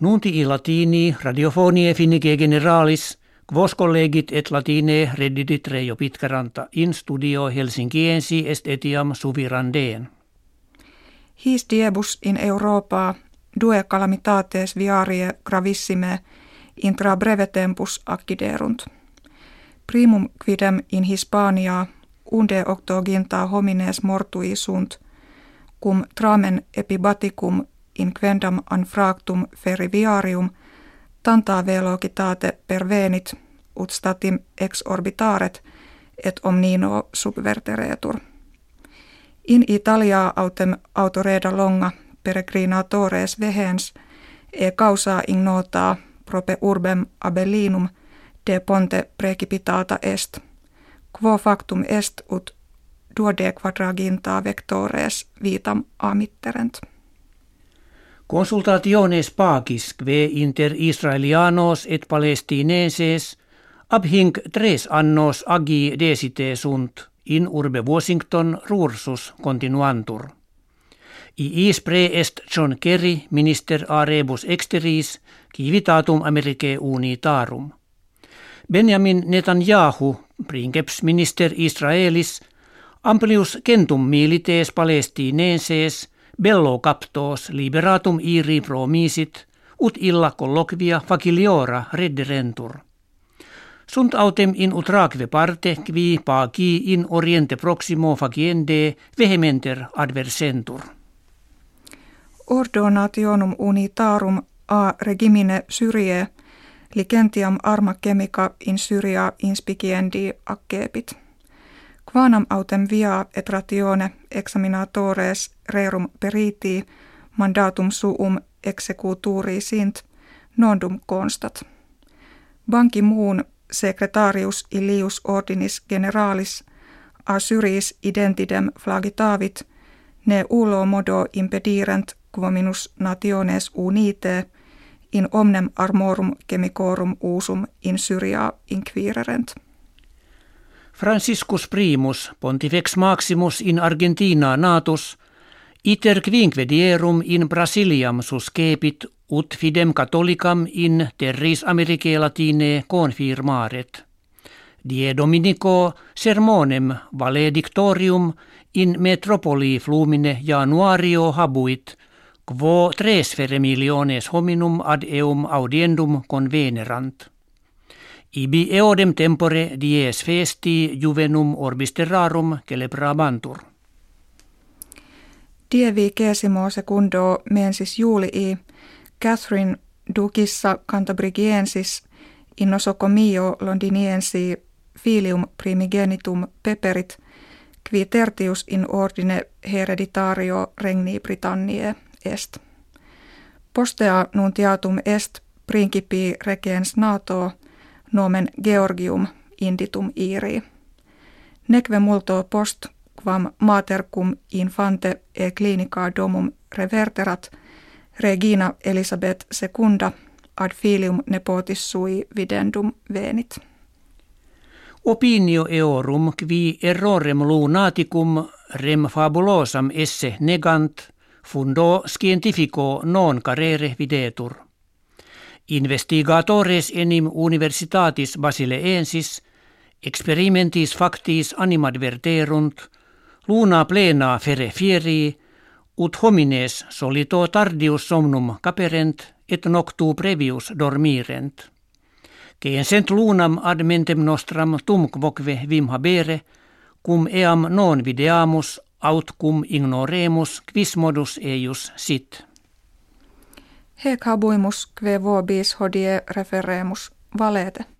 Nunti i latini radiofonie finnike generalis, quos collegit et latine reddidit Reijo Pitkaranta in studio Helsinkiensi est etiam suvirandeen. His diebus in Europa due calamitates viarie gravissime intra breve tempus acciderunt. Primum quidem in Hispania unde octoginta homines mortui sunt, cum tramen epibaticum in quendam anfractum feriviarium tanta velocitate pervenit ut statim exorbitaret et omnino subverteretur. In Italia autem autoreda longa peregrinatores vehens e causa ignota prope urbem abellinum de ponte precipitata est, quo factum est ut duode quadraginta vectores vitam amitterent. Consultationes pacis kve inter Israelianos et Palestineses ab hinc tres annos agi desite sunt in urbe Washington rursus continuantur. Iis pre est John Kerry minister a rebus exteris civitatum Americae unitarum. Benjamin Netanyahu, princeps minister Israelis, amplius centum milites palestinenses bello captos liberatum iri promisit ut illa colloquia faciliora redderentur. Sunt autem in utraque parte qui pagi in oriente proximo faciende vehementer adversentur. Ordonationum unitarum a regimine Syrie licentiam arma chemica in Syria inspiciendi accepit. Quanam autem via et ratione examinatores rerum periti mandatum suum executuri sint nondum constat. Banki muun secretarius ilius ordinis generalis a syris identidem flagitavit ne ulo modo impedirent quominus nationes unite in omnem armorum chemicorum usum in Syria inquirerent. Franciscus primus pontifex maximus in Argentina natus iter quinquedierum in Brasiliam suscepit ut fidem catholicam in terris Americae Latine confirmaret. Die Dominico sermonem valedictorium in metropoli flumine januario habuit, quo tres fere hominum ad eum audiendum convenerant. Ibi eodem tempore dies festi juvenum orbis terrarum celebrabantur. Dievi kesimo secundo mensis Julii, Catherine Dukissa Cantabrigiensis innosocomio londiniensi filium primigenitum peperit, qui tertius in ordine hereditario regni Britanniae est. Postea nuntiatum est principi regens nato nomen Georgium inditum iri. Neque multo post quam mater cum infante e clinica domum reverterat regina Elisabeth secunda ad filium nepotis sui videndum venit. Opinio eorum qui errorem lunaticum rem fabulosam esse negant fundo scientifico non carere videtur. Investigatores enim universitatis basileensis experimentis factis animadverterunt luna plena fere fieri ut homines solito tardius somnum caperent et noctu previus dormirent. Quien sent lunam ad mentem nostram tum quoque vim habere, cum eam non videamus aut cum ignoremus quis modus eius sit. Hec habuimus kve vobis hodie referemus valete.